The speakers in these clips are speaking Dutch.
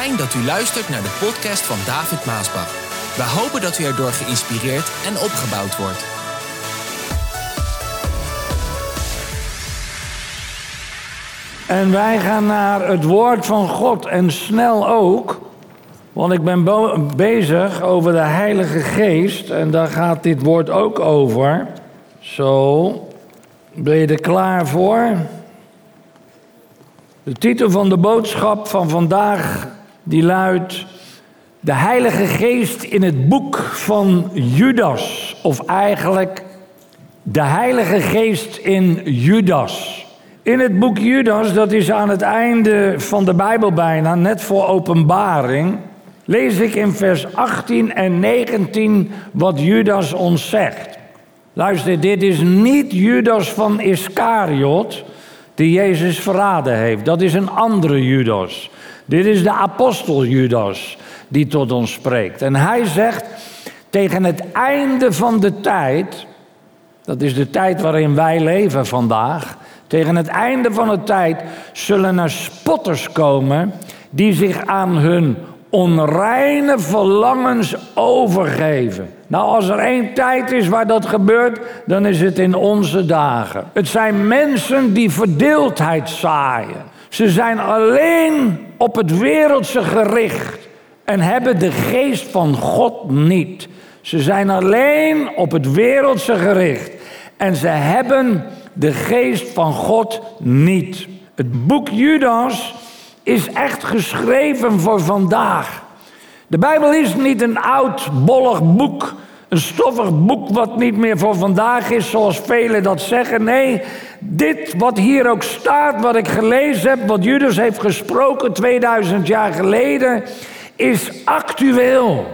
Fijn dat u luistert naar de podcast van David Maasbach. We hopen dat u erdoor geïnspireerd en opgebouwd wordt. En wij gaan naar het woord van God en snel ook. Want ik ben bezig over de Heilige Geest en daar gaat dit woord ook over. Zo, ben je er klaar voor? De titel van de boodschap van vandaag die luidt De Heilige Geest in het boek van Judas. Of eigenlijk de Heilige Geest in Judas. In het boek Judas, dat is aan het einde van de Bijbel bijna, net voor openbaring, lees ik in vers 18 en 19 wat Judas ons zegt. Luister, dit is niet Judas van Iscariot die Jezus verraden heeft. Dat is een andere Judas. Dit is de apostel Judas die tot ons spreekt. En hij zegt tegen het einde van de tijd, dat is de tijd waarin wij leven vandaag. Tegen het einde van de tijd zullen er spotters komen die zich aan hun onreine verlangens overgeven. Nou, als er één tijd is waar dat gebeurt, dan is het in onze dagen. Het zijn mensen die verdeeldheid zaaien. Ze zijn alleen op het wereldse gericht en hebben de geest van God niet. Ze zijn alleen op het wereldse gericht en ze hebben de geest van God niet. Het boek Judas is echt geschreven voor vandaag. De Bijbel is niet een oud, bollig boek, een stoffig boek wat niet meer voor vandaag is, zoals velen dat zeggen. Nee, dit wat hier ook staat, wat ik gelezen heb, wat Judas heeft gesproken 2000 jaar geleden, is actueel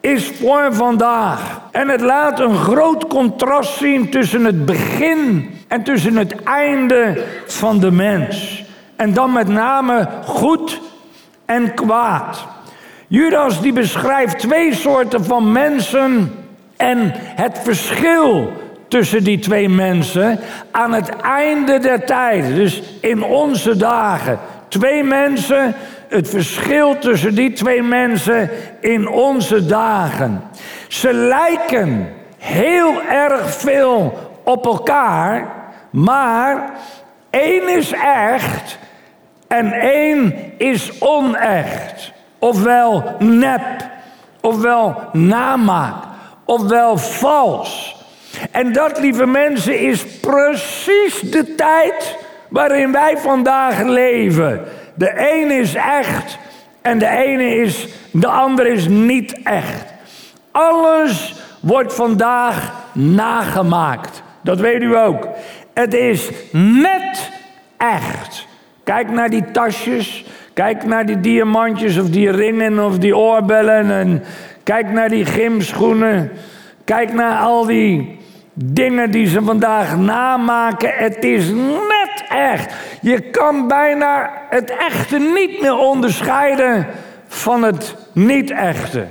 is voor vandaag. En het laat een groot contrast zien tussen het begin en tussen het einde van de mens. En dan met name goed en kwaad. Judas die beschrijft twee soorten van mensen en het verschil tussen die twee mensen aan het einde der tijd. Dus in onze dagen. Twee mensen, het verschil tussen die twee mensen in onze dagen. Ze lijken heel erg veel op elkaar, maar één is echt en één is onecht. Ofwel nep, ofwel namaak, ofwel vals. En dat, lieve mensen, is precies de tijd waarin wij vandaag leven. De ene is echt en de ene is, de andere is niet echt. Alles wordt vandaag nagemaakt. Dat weet u ook. Het is net echt. Kijk naar die tasjes. Kijk naar die diamantjes of die ringen of die oorbellen. En kijk naar die gymschoenen. Kijk naar al die dingen die ze vandaag namaken. Het is net echt. Je kan bijna het echte niet meer onderscheiden van het niet-echte.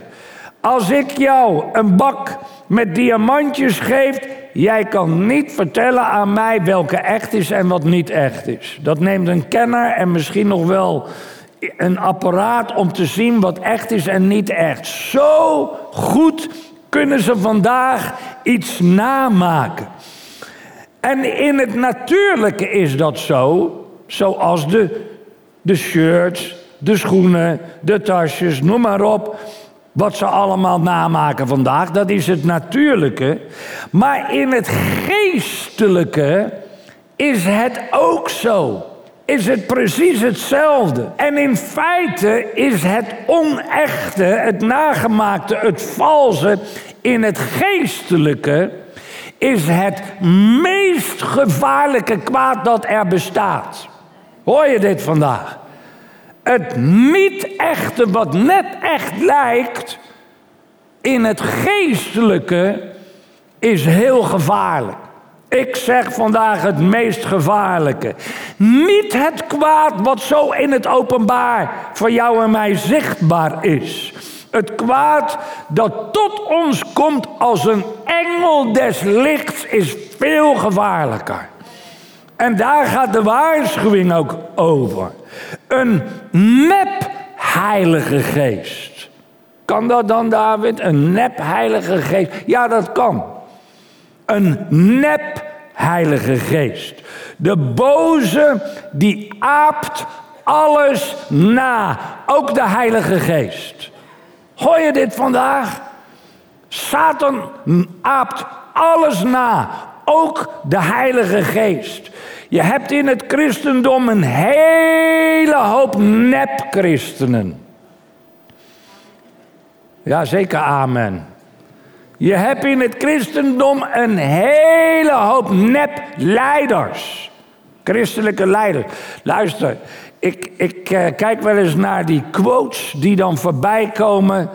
Als ik jou een bak met diamantjes geef, jij kan niet vertellen aan mij welke echt is en wat niet echt is. Dat neemt een kenner en misschien nog wel een apparaat om te zien wat echt is en niet echt. Zo goed kunnen ze vandaag iets namaken. En in het natuurlijke is dat zo, zoals de, de shirts, de schoenen, de tasjes, noem maar op. Wat ze allemaal namaken vandaag, dat is het natuurlijke. Maar in het geestelijke is het ook zo. Is het precies hetzelfde. En in feite is het onechte, het nagemaakte, het valse in het geestelijke is het meest gevaarlijke kwaad dat er bestaat. Hoor je dit vandaag? Het niet-echte wat net echt lijkt, in het geestelijke is heel gevaarlijk. Ik zeg vandaag het meest gevaarlijke. Niet het kwaad wat zo in het openbaar voor jou en mij zichtbaar is. Het kwaad dat tot ons komt als een engel des lichts is veel gevaarlijker. En daar gaat de waarschuwing ook over. Een nep Heilige Geest. Kan dat dan, David? Een nep Heilige Geest? Ja, dat kan. Een nep Heilige Geest. De boze die aapt alles na. Ook de Heilige Geest. Hoor je dit vandaag? Satan aapt alles na. Ook de Heilige Geest. Je hebt in het christendom een hele hoop nep-christenen. Ja, zeker amen. Je hebt in het christendom een hele hoop nep-leiders. Christelijke leiders. Luister, ik, ik uh, kijk wel eens naar die quotes die dan voorbij komen.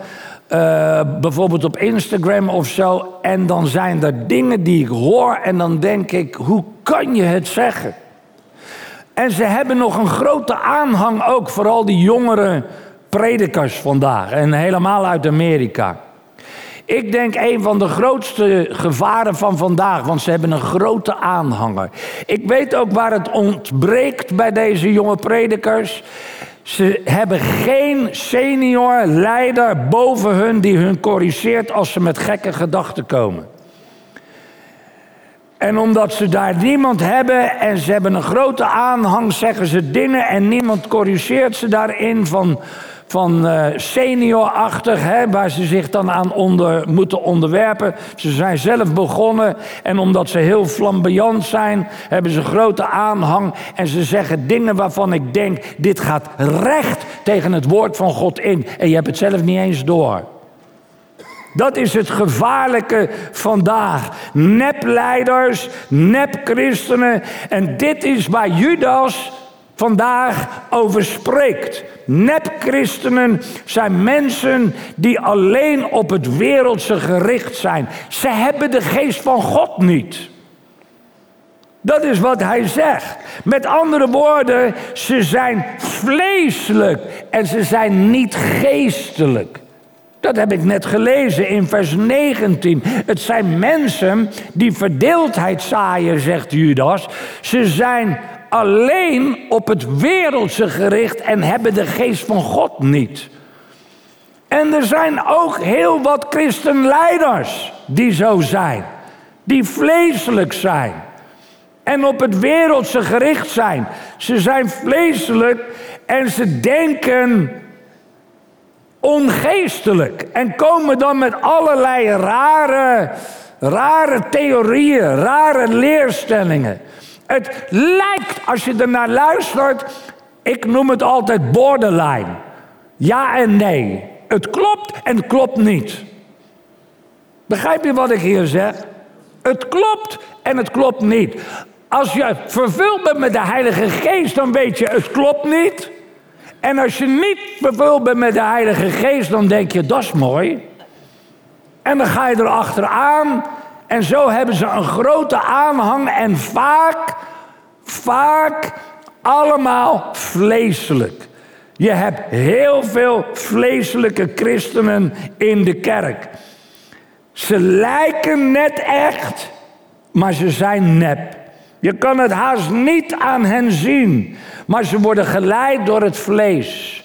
Uh, bijvoorbeeld op Instagram of zo. En dan zijn er dingen die ik hoor en dan denk ik, hoe kan je het zeggen? En ze hebben nog een grote aanhang ook, vooral die jongere predikers vandaag. En helemaal uit Amerika. Ik denk een van de grootste gevaren van vandaag, want ze hebben een grote aanhanger. Ik weet ook waar het ontbreekt bij deze jonge predikers. Ze hebben geen senior leider boven hun die hun corrigeert als ze met gekke gedachten komen. En omdat ze daar niemand hebben en ze hebben een grote aanhang, zeggen ze dingen en niemand corrigeert ze daarin van van uh, seniorachtig, hè, waar ze zich dan aan onder, moeten onderwerpen. Ze zijn zelf begonnen en omdat ze heel flamboyant zijn, hebben ze grote aanhang en ze zeggen dingen waarvan ik denk, dit gaat recht tegen het woord van God in en je hebt het zelf niet eens door. Dat is het gevaarlijke vandaag. Nepleiders, nepchristenen. En dit is waar Judas vandaag over spreekt. Nepchristenen zijn mensen die alleen op het wereldse gericht zijn. Ze hebben de geest van God niet. Dat is wat hij zegt. Met andere woorden, ze zijn vleeselijk en ze zijn niet geestelijk. Dat heb ik net gelezen in vers 19. Het zijn mensen die verdeeldheid zaaien, zegt Judas. Ze zijn alleen op het wereldse gericht en hebben de geest van God niet. En er zijn ook heel wat christenleiders die zo zijn, die vleeselijk zijn en op het wereldse gericht zijn. Ze zijn vleeselijk en ze denken ongeestelijk en komen dan met allerlei rare, rare theorieën, rare leerstellingen. Het lijkt, als je er naar luistert, ik noem het altijd borderline. Ja en nee. Het klopt en het klopt niet. Begrijp je wat ik hier zeg? Het klopt en het klopt niet. Als je vervuld bent met de Heilige Geest, dan weet je het klopt niet. En als je niet vervuld bent met de Heilige Geest, dan denk je dat is mooi. En dan ga je erachteraan en zo hebben ze een grote aanhang en vaak, vaak allemaal vleeselijk. Je hebt heel veel vleeselijke christenen in de kerk. Ze lijken net echt, maar ze zijn nep. Je kan het haast niet aan hen zien, maar ze worden geleid door het vlees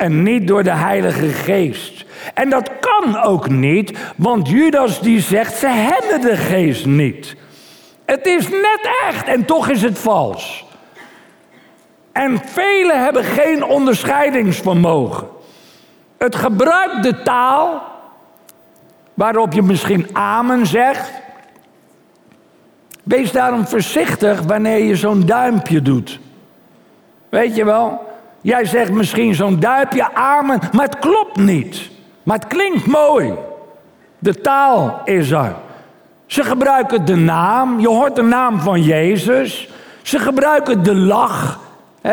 en niet door de Heilige Geest. En dat kan ook niet, want Judas die zegt, ze hebben de geest niet. Het is net echt en toch is het vals. En velen hebben geen onderscheidingsvermogen. Het gebruikt de taal waarop je misschien amen zegt. Wees daarom voorzichtig wanneer je zo'n duimpje doet. Weet je wel? Jij zegt misschien zo'n duimpje amen, maar het klopt niet. Maar het klinkt mooi. De taal is er. Ze gebruiken de naam. Je hoort de naam van Jezus. Ze gebruiken de lach.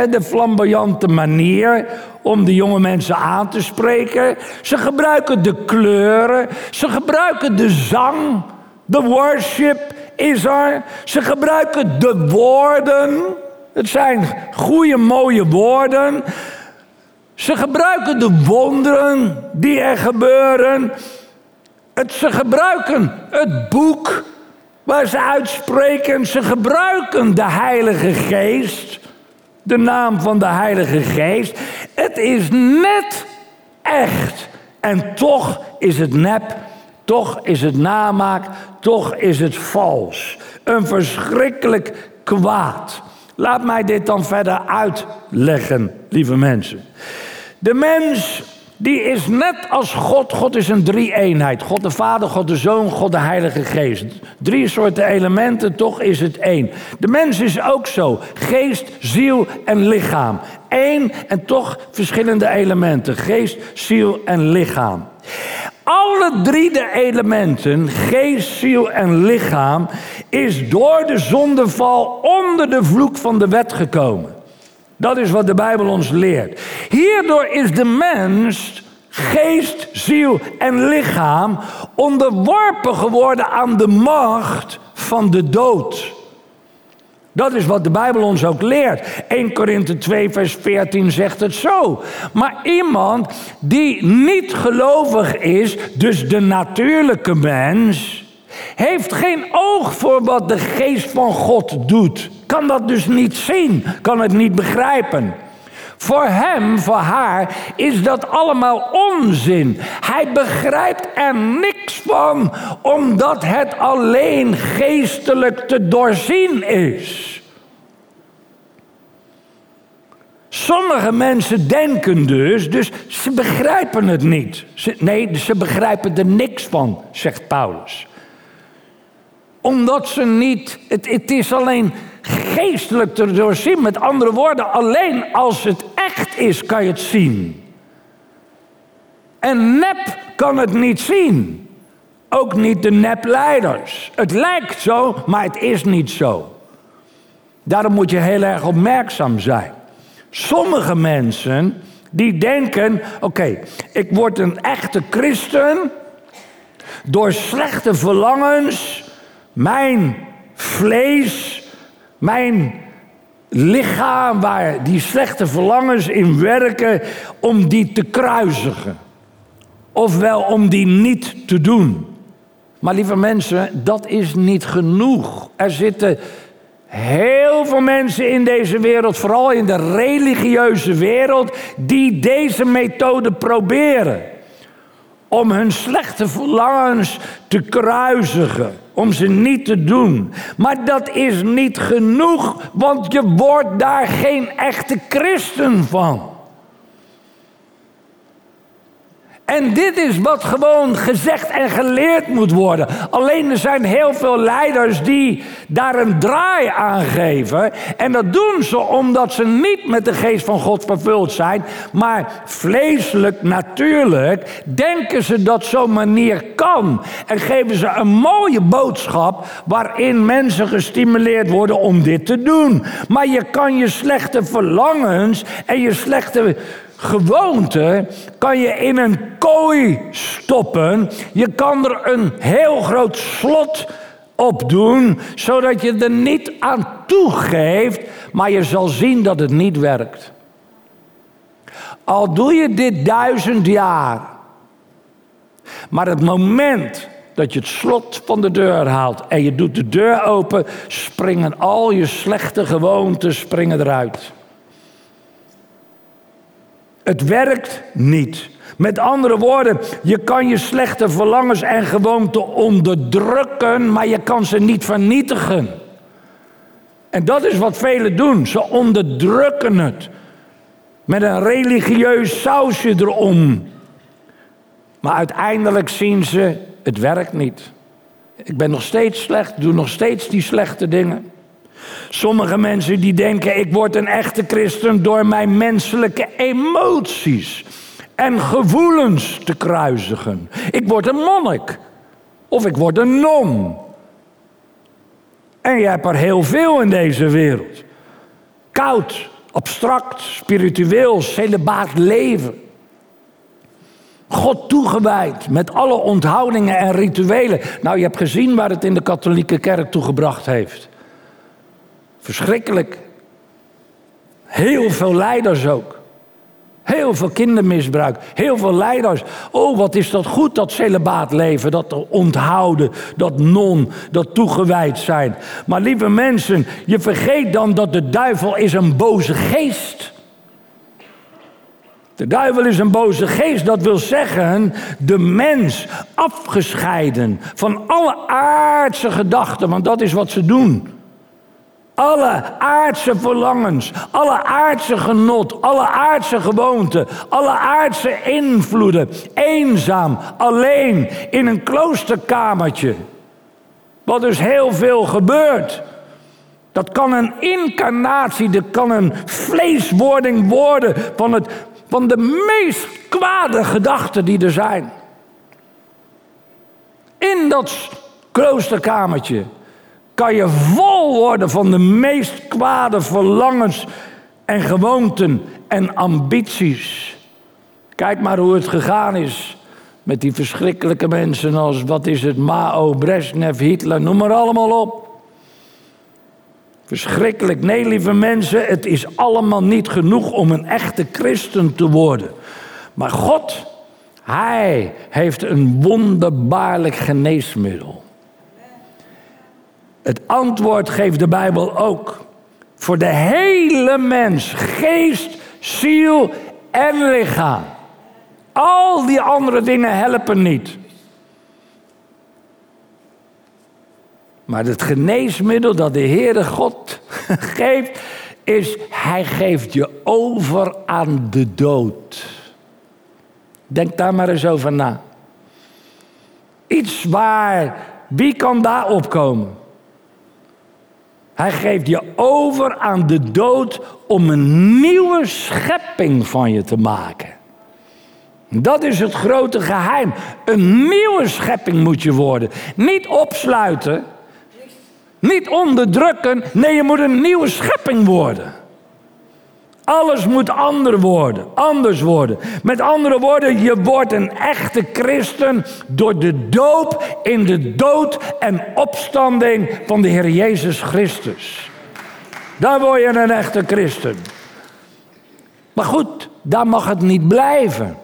De flamboyante manier om de jonge mensen aan te spreken. Ze gebruiken de kleuren. Ze gebruiken de zang. De worship is er. Ze gebruiken de woorden. Het zijn goede, mooie woorden. Ze gebruiken de wonderen die er gebeuren. Het, ze gebruiken het boek waar ze uitspreken. Ze gebruiken de Heilige Geest. De naam van de Heilige Geest. Het het is net echt. En toch is het nep, toch is het namaak, toch is het vals. Een verschrikkelijk kwaad. Laat mij dit dan verder uitleggen, lieve mensen. De mens die is net als God. God is een drie-eenheid. God de Vader, God de Zoon, God de Heilige Geest. Drie soorten elementen, toch is het één. De mens is ook zo. Geest, ziel en lichaam. Eén en toch verschillende elementen. Geest, ziel en lichaam. Alle drie de elementen, geest, ziel en lichaam, is door de zondeval onder de vloek van de wet gekomen. Dat is wat de Bijbel ons leert. Hierdoor is de mens, geest, ziel en lichaam onderworpen geworden aan de macht van de dood. Dat is wat de Bijbel ons ook leert. 1 Korinthe 2, vers 14 zegt het zo. Maar iemand die niet gelovig is, dus de natuurlijke mens, heeft geen oog voor wat de geest van God doet. Kan dat dus niet zien, kan het niet begrijpen. Voor hem, voor haar, is dat allemaal onzin. Hij begrijpt er niks van, omdat het alleen geestelijk te doorzien is. Sommige mensen denken dus, dus ze begrijpen het niet. nee, ze begrijpen er niks van, zegt Paulus. Omdat ze niet, het, het is alleen geestelijk te doorzien. Met andere woorden, alleen als het echt is, kan je het zien. En nep kan het niet zien. Ook niet de nepleiders. Het lijkt zo, maar het is niet zo. Daarom moet je heel erg opmerkzaam zijn. Sommige mensen die denken: oké, ik word een echte christen door slechte verlangens, mijn vlees, mijn lichaam waar die slechte verlangens in werken, om die te kruisigen. Ofwel om die niet te doen. Maar lieve mensen, dat is niet genoeg. Er zitten heel veel mensen in deze wereld, vooral in de religieuze wereld, die deze methode proberen. Om hun slechte verlangens te kruisigen om ze niet te doen. Maar dat is niet genoeg, want je wordt daar geen echte christen van. En dit is wat gewoon gezegd en geleerd moet worden. Alleen er zijn heel veel leiders die daar een draai aan geven. En dat doen ze omdat ze niet met de geest van God vervuld zijn. Maar vleeselijk, natuurlijk, denken ze dat zo'n manier kan. En geven ze een mooie boodschap waarin mensen gestimuleerd worden om dit te doen. Maar je kan je slechte verlangens en je slechte gewoonte kan je in een kooi stoppen. Je kan er een heel groot slot op doen, zodat je er niet aan toegeeft, maar je zal zien dat het niet werkt. Al doe je dit duizend jaar, maar het moment dat je het slot van de deur haalt en je doet de deur open, springen al je slechte gewoonten springen eruit. Het werkt niet. Met andere woorden, je kan je slechte verlangens en gewoonten onderdrukken, maar je kan ze niet vernietigen. En dat is wat velen doen. Ze onderdrukken het. Met een religieus sausje erom. Maar uiteindelijk zien ze, het werkt niet. Ik ben nog steeds slecht, doe nog steeds die slechte dingen. Sommige mensen die denken, ik word een echte christen door mijn menselijke emoties en gevoelens te kruisigen. Ik word een monnik of ik word een non. En je hebt er heel veel in deze wereld. Koud, abstract, spiritueel, celibaat leven. God toegewijd met alle onthoudingen en rituelen. Nou, je hebt gezien waar het in de katholieke kerk toegebracht heeft. Verschrikkelijk. Heel veel leiders ook. Heel veel kindermisbruik. Heel veel leiders. Oh, wat is dat goed, dat celibaat leven. Dat onthouden, dat non, dat toegewijd zijn. Maar lieve mensen, je vergeet dan dat de duivel is een boze geest. De duivel is een boze geest, dat wil zeggen de mens afgescheiden van alle aardse gedachten, want dat is wat ze doen. Alle aardse verlangens, alle aardse genot, alle aardse gewoonten, alle aardse invloeden. Eenzaam, alleen, in een kloosterkamertje. Wat dus heel veel gebeurt. Dat kan een incarnatie, dat kan een vleeswording worden van, het, van de meest kwade gedachten die er zijn. In dat kloosterkamertje kan je vol worden van de meest kwade verlangens en gewoonten en ambities. Kijk maar hoe het gegaan is met die verschrikkelijke mensen als, wat is het, Mao, Brezhnev, Hitler, noem maar allemaal op. Verschrikkelijk. Nee, lieve mensen, het is allemaal niet genoeg om een echte christen te worden. Maar God, Hij heeft een wonderbaarlijk geneesmiddel. Het antwoord geeft de Bijbel ook. Voor de hele mens, geest, ziel en lichaam. Al die andere dingen helpen niet. Maar het geneesmiddel dat de Heere God geeft, is Hij geeft je over aan de dood. Denk daar maar eens over na. Iets waar, wie kan daar opkomen? Hij geeft je over aan de dood om een nieuwe schepping van je te maken. Dat is het grote geheim. Een nieuwe schepping moet je worden. Niet opsluiten. Niet onderdrukken. Nee, je moet een nieuwe schepping worden. Alles moet ander worden, anders worden. Met andere woorden, je wordt een echte christen door de doop in de dood en opstanding van de Heer Jezus Christus. Dan word je een echte christen. Maar goed, daar mag het niet blijven.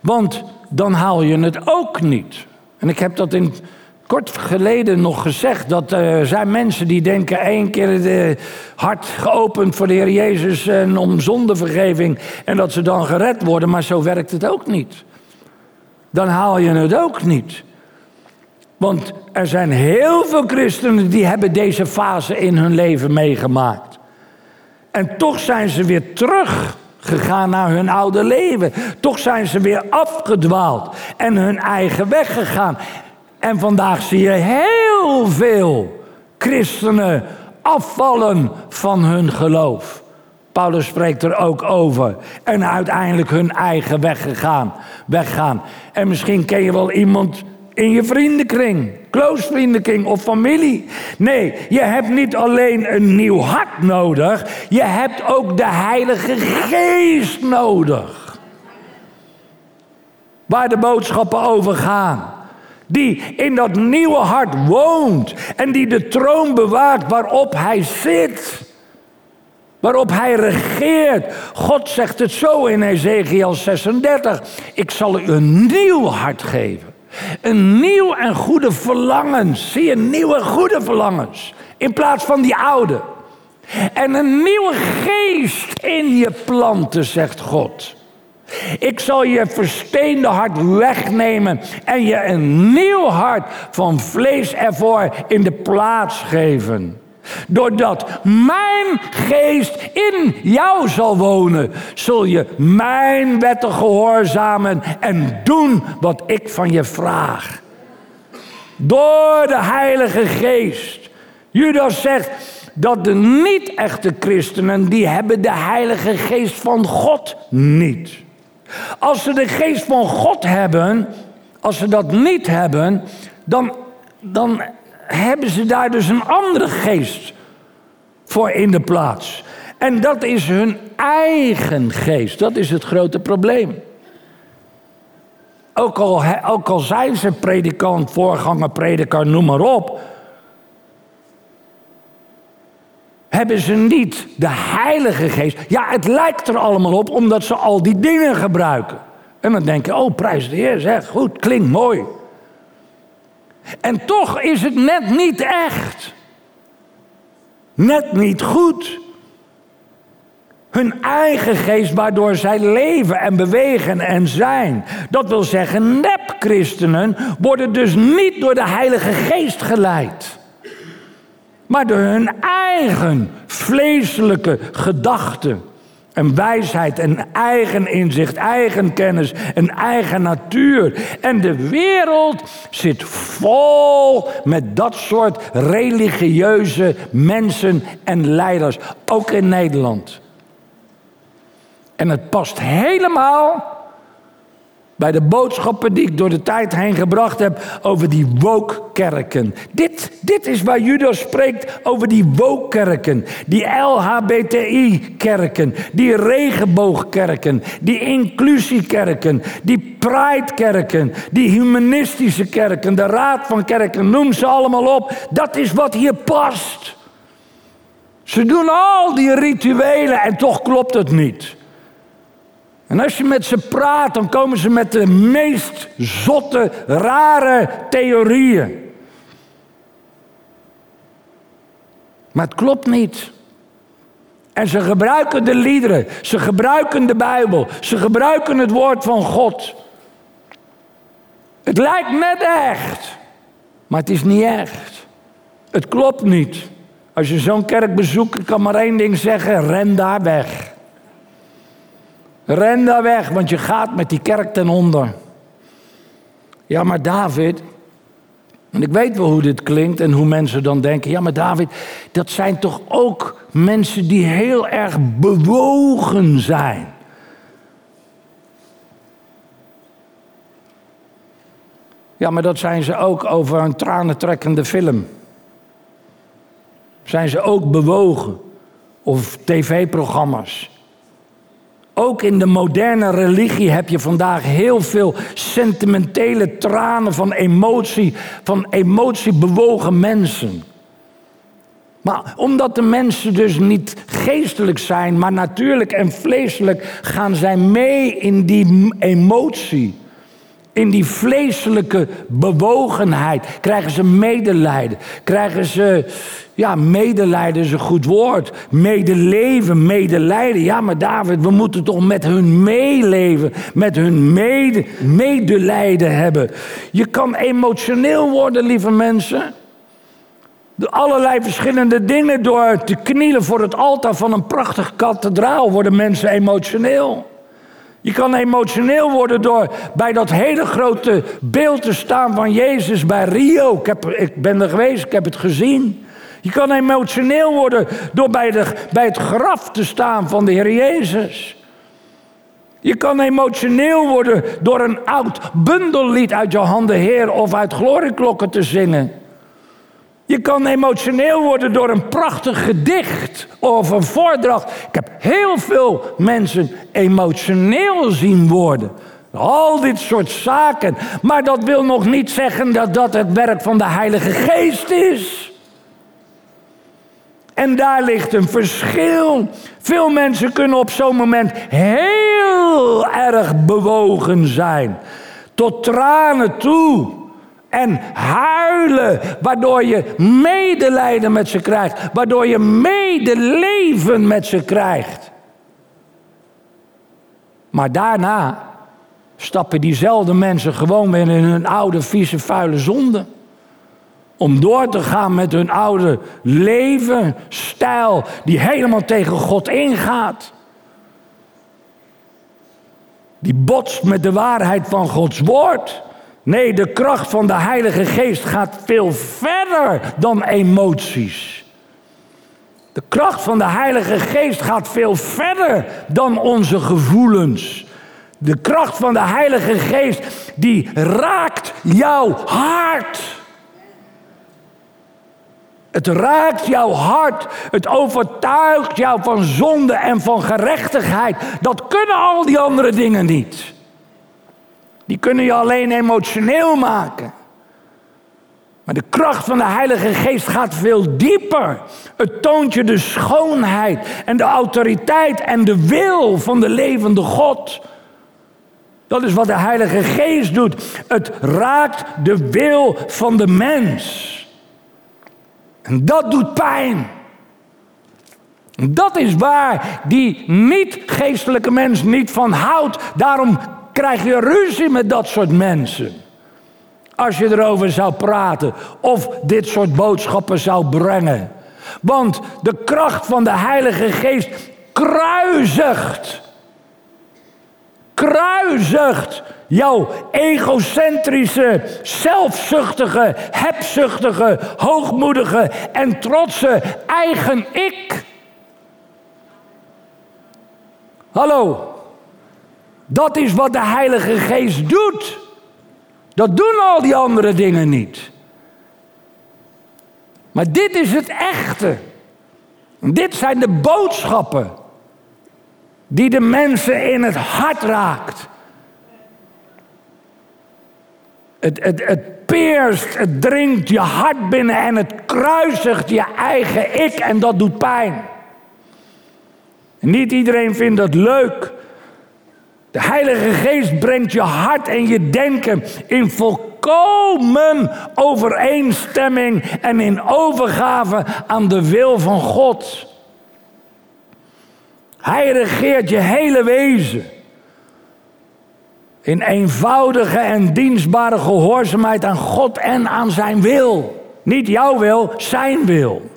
Want dan haal je het ook niet. En ik heb dat in kort geleden nog gezegd dat er zijn mensen die denken één keer het hart geopend voor de Heer Jezus en om zondevergeving en dat ze dan gered worden, maar zo werkt het ook niet. Dan haal je het ook niet. Want er zijn heel veel christenen die hebben deze fase in hun leven meegemaakt. En toch zijn ze weer teruggegaan naar hun oude leven. Toch zijn ze weer afgedwaald en hun eigen weg gegaan. En vandaag zie je heel veel christenen afvallen van hun geloof. Paulus spreekt er ook over. En uiteindelijk hun eigen weg gegaan, weggaan. En misschien ken je wel iemand in je vriendenkring, close vriendenkring of familie. Nee, je hebt niet alleen een nieuw hart nodig, je hebt ook de Heilige Geest nodig. Waar de boodschappen over gaan die in dat nieuwe hart woont en die de troon bewaakt waarop hij zit. Waarop hij regeert. God zegt het zo in Ezekiel 36. Ik zal u een nieuw hart geven. Een nieuw en goede verlangens. Zie je, nieuwe goede verlangens. In plaats van die oude. En een nieuwe geest in je planten, zegt God. Ik zal je versteende hart wegnemen en je een nieuw hart van vlees ervoor in de plaats geven. Doordat mijn geest in jou zal wonen, zul je mijn wetten gehoorzamen en doen wat ik van je vraag. Door de Heilige Geest. Judas zegt dat de niet-echte christenen, die hebben de Heilige Geest van God niet. Als ze de geest van God hebben, als ze dat niet hebben, dan, dan hebben ze daar dus een andere geest voor in de plaats. En dat is hun eigen geest. Dat is het grote probleem. Ook al, ook al zijn ze predikant, voorganger, prediker, noem maar op. hebben ze niet de Heilige Geest. Ja, het lijkt er allemaal op omdat ze al die dingen gebruiken. En dan denk je, oh prijs de Heer, zeg, goed, klinkt mooi. En toch is het net niet echt. Net niet goed. Hun eigen geest waardoor zij leven en bewegen en zijn. Dat wil zeggen, nep-christenen worden dus niet door de Heilige Geest geleid. Maar door hun eigen vleeselijke gedachten en wijsheid en eigen inzicht, eigen kennis en eigen natuur. En de wereld zit vol met dat soort religieuze mensen en leiders, ook in Nederland. En het past helemaal bij de boodschappen die ik door de tijd heen gebracht heb over die wookkerken. Dit, dit is waar Judas spreekt over die wookkerken. Die LHBTI-kerken, die regenboogkerken, die inclusiekerken, die pride-kerken, die humanistische kerken, de raad van kerken, noem ze allemaal op. Dat is wat hier past. Ze doen al die rituelen en toch klopt het niet. En als je met ze praat, dan komen ze met de meest zotte, rare theorieën. Maar het klopt niet. En ze gebruiken de liederen, ze gebruiken de Bijbel, ze gebruiken het woord van God. Het lijkt net echt, maar het is niet echt. Het klopt niet. Als je zo'n kerk bezoekt, kan maar één ding zeggen: ren daar weg. Ren daar weg, want je gaat met die kerk ten onder. Ja, maar David, en ik weet wel hoe dit klinkt en hoe mensen dan denken: ja, maar David, dat zijn toch ook mensen die heel erg bewogen zijn. Ja, maar dat zijn ze ook over een tranentrekkende film. Zijn ze ook bewogen? Of tv-programma's. Ook in de moderne religie heb je vandaag heel veel sentimentele tranen van emotie, van emotie bewogen mensen. Maar omdat de mensen dus niet geestelijk zijn, maar natuurlijk en vleeselijk, gaan zij mee in die emotie. In die vleeselijke bewogenheid krijgen ze medelijden, krijgen ze ja, medelijden is een goed woord. Medeleven, medelijden. Ja, maar David, we moeten toch met hun meeleven. Met hun mede, medelijden hebben. Je kan emotioneel worden, lieve mensen. Door allerlei verschillende dingen. Door te knielen voor het altaar van een prachtig kathedraal worden mensen emotioneel. Je kan emotioneel worden door bij dat hele grote beeld te staan van Jezus bij Rio. Ik, heb, ik ben er geweest, ik heb het gezien. Je kan emotioneel worden door bij, de, bij het graf te staan van de Heer Jezus. Je kan emotioneel worden door een oud bundellied uit je handen Heer of uit glorieklokken te zingen. Je kan emotioneel worden door een prachtig gedicht of een voordracht. Ik heb heel veel mensen emotioneel zien worden. Al dit soort zaken. Maar dat wil nog niet zeggen dat dat het werk van de Heilige Geest is. En daar ligt een verschil. Veel mensen kunnen op zo'n moment heel erg bewogen zijn. Tot tranen toe. En huilen, waardoor je medelijden met ze krijgt. Waardoor je medeleven met ze krijgt. Maar daarna stappen diezelfde mensen gewoon weer in hun oude, vieze, vuile zonde om door te gaan met hun oude levensstijl die helemaal tegen God ingaat. Die botst met de waarheid van Gods woord. Nee, de kracht van de Heilige Geest gaat veel verder dan emoties. De kracht van de Heilige Geest gaat veel verder dan onze gevoelens. De kracht van de Heilige Geest die raakt jouw hart. Het raakt jouw hart. Het overtuigt jou van zonde en van gerechtigheid. Dat kunnen al die andere dingen niet. Die kunnen je alleen emotioneel maken. Maar de kracht van de Heilige Geest gaat veel dieper. Het toont je de schoonheid en de autoriteit en de wil van de levende God. Dat is wat de Heilige Geest doet. Het raakt de wil van de mens. En dat doet pijn. Dat is waar die niet-geestelijke mens niet van houdt. Daarom krijg je ruzie met dat soort mensen. Als je erover zou praten of dit soort boodschappen zou brengen. Want de kracht van de Heilige Geest kruisigt. Kruisigt jouw egocentrische, zelfzuchtige, hebzuchtige, hoogmoedige en trotse eigen ik. Hallo, dat is wat de Heilige Geest doet. Dat doen al die andere dingen niet. Maar dit is het echte. Dit zijn de boodschappen die de mensen in het hart raakt. Het, het, het het dringt je hart binnen en het kruisigt je eigen ik en dat doet pijn. Niet iedereen vindt dat leuk. De Heilige Geest brengt je hart en je denken in volkomen overeenstemming en in overgave aan de wil van God. Hij regeert je hele wezen. In eenvoudige en dienstbare gehoorzaamheid aan God en aan zijn wil. Niet jouw wil, zijn wil.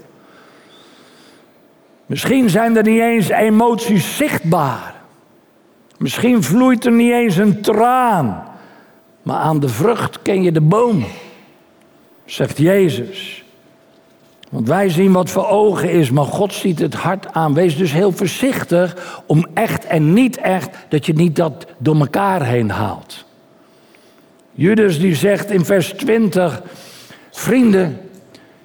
Misschien zijn er niet eens emoties zichtbaar. Misschien vloeit er niet eens een traan. Maar aan de vrucht ken je de boom, zegt Jezus. Want wij zien wat voor ogen is, maar God ziet het hart aan. Wees dus heel voorzichtig om echt en niet echt, dat je niet dat door elkaar heen haalt. Judas die zegt in vers 20, vrienden,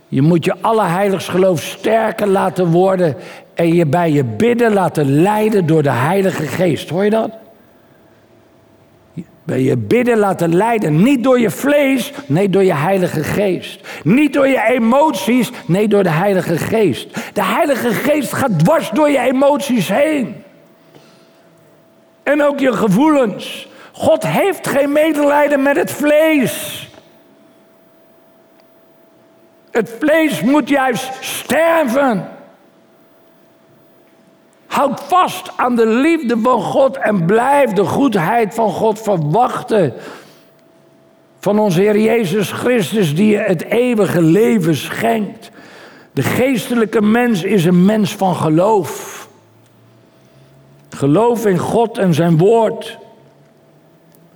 je moet je allerheiligsgeloof sterker laten worden en je bij je bidden laten leiden door de Heilige Geest. Hoor je dat? Bij je bidden laten leiden, niet door je vlees, nee door je Heilige Geest. Niet door je emoties, nee door de Heilige Geest. De Heilige Geest gaat dwars door je emoties heen. En ook je gevoelens. God heeft geen medelijden met het vlees. Het vlees moet juist sterven. Houd vast aan de liefde van God en blijf de goedheid van God verwachten. Van onze Heer Jezus Christus die je het eeuwige leven schenkt. De geestelijke mens is een mens van geloof. Geloof in God en zijn woord.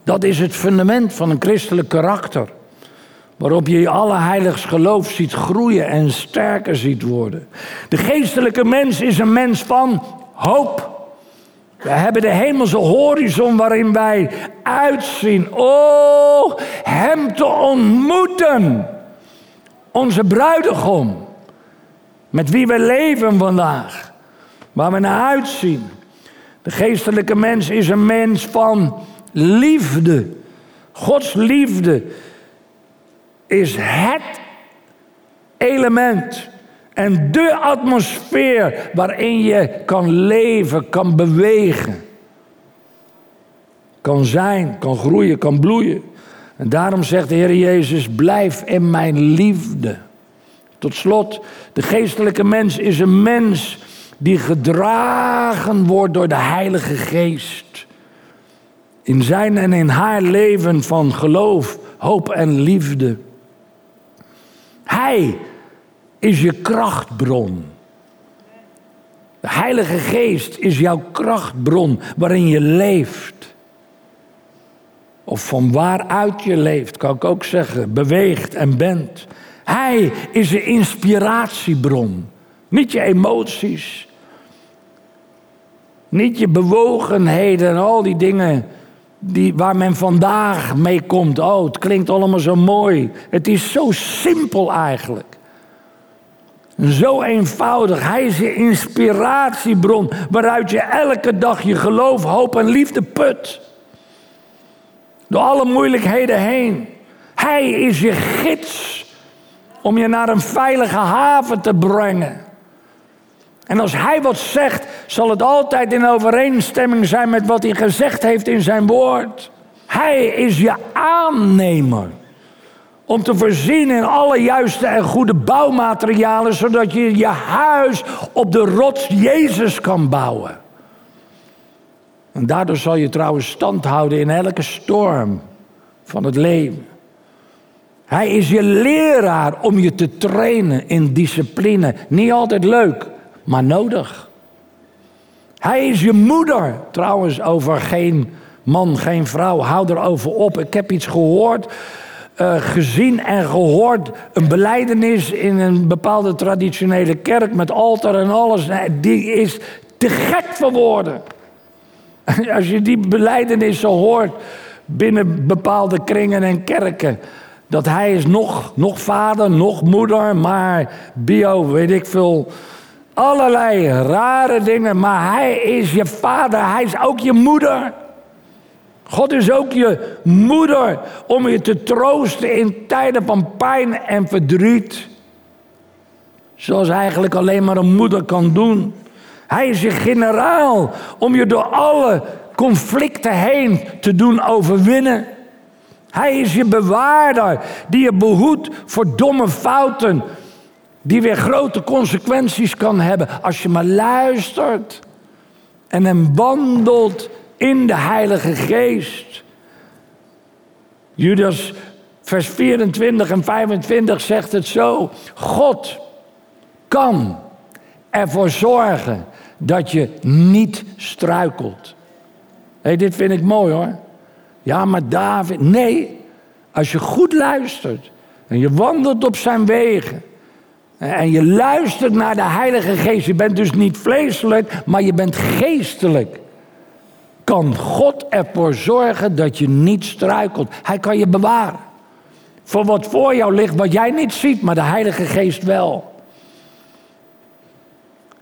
Dat is het fundament van een christelijk karakter. Waarop je je allerheiligs geloof ziet groeien en sterker ziet worden. De geestelijke mens is een mens van hoop. We hebben de hemelse horizon waarin wij uitzien. Oh, Hem te ontmoeten. Onze bruidegom. Met wie we leven vandaag. Waar we naar uitzien. De geestelijke mens is een mens van liefde. Gods liefde is het element en de atmosfeer waarin je kan leven, kan bewegen. Kan zijn, kan groeien, kan bloeien. En daarom zegt de Heer Jezus, blijf in mijn liefde. Tot slot, de geestelijke mens is een mens die gedragen wordt door de Heilige Geest. In zijn en in haar leven van geloof, hoop en liefde. Hij is je krachtbron. De Heilige Geest is jouw krachtbron waarin je leeft. Of van waaruit je leeft, kan ik ook zeggen, beweegt en bent. Hij is je inspiratiebron, niet je emoties. Niet je bewogenheden en al die dingen die, waar men vandaag mee komt. Oh, het klinkt allemaal zo mooi. Het is zo simpel eigenlijk. Zo eenvoudig. Hij is je inspiratiebron waaruit je elke dag je geloof, hoop en liefde put. Door alle moeilijkheden heen. Hij is je gids om je naar een veilige haven te brengen. En als hij wat zegt, zal het altijd in overeenstemming zijn met wat hij gezegd heeft in zijn woord. Hij is je aannemer om te voorzien in alle juiste en goede bouwmaterialen, zodat je je huis op de rots Jezus kan bouwen. En daardoor zal je trouwens stand houden in elke storm van het leven. Hij is je leraar om je te trainen in discipline. Niet altijd leuk, maar nodig. Hij is je moeder, trouwens, over geen man, geen vrouw. Hou erover op. Ik heb iets gehoord, uh, gezien en gehoord. Een beleidenis in een bepaalde traditionele kerk met altaar en alles. Die is te gek voor woorden. Als je die beleidenissen hoort binnen bepaalde kringen en kerken. Dat hij is nog, nog vader, nog moeder, maar bio, weet ik veel. Allerlei rare dingen, maar hij is je vader, hij is ook je moeder. God is ook je moeder om je te troosten in tijden van pijn en verdriet. Zoals eigenlijk alleen maar een moeder kan doen. Hij is je generaal om je door alle conflicten heen te doen overwinnen. Hij is je bewaarder die je behoedt voor domme fouten, die weer grote consequenties kan hebben als je maar luistert en hem wandelt in de Heilige Geest. Judas vers 24 en 25 zegt het zo: God kan ervoor zorgen dat je niet struikelt. Hé, dit vind ik mooi hoor. Ja, maar David, nee. Als je goed luistert en je wandelt op zijn wegen en je luistert naar de Heilige Geest, je bent dus niet vleeselijk, maar je bent geestelijk. Kan God ervoor zorgen dat je niet struikelt? Hij kan je bewaren. Voor wat voor jou ligt, wat jij niet ziet, maar de Heilige Geest wel.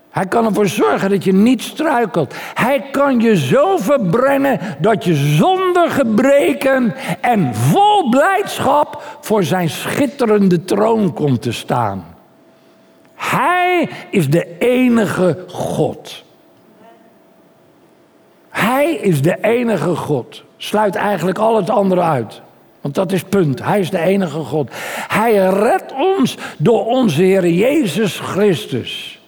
Hij kan ervoor zorgen dat je niet struikelt. Hij kan je zo verbrennen dat je zonder gebreken en vol blijdschap voor zijn schitterende troon komt te staan. Hij is de enige God. Hij is de enige God. Sluit eigenlijk al het andere uit. Want dat is punt. Hij is de enige God. Hij redt ons door onze Heer Jezus Christus.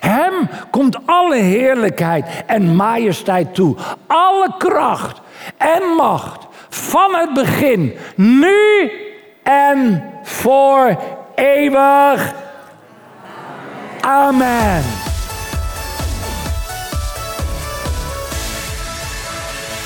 Hem komt alle heerlijkheid en majesteit toe. Alle kracht en macht van het begin, nu en voor eeuwig. Amen.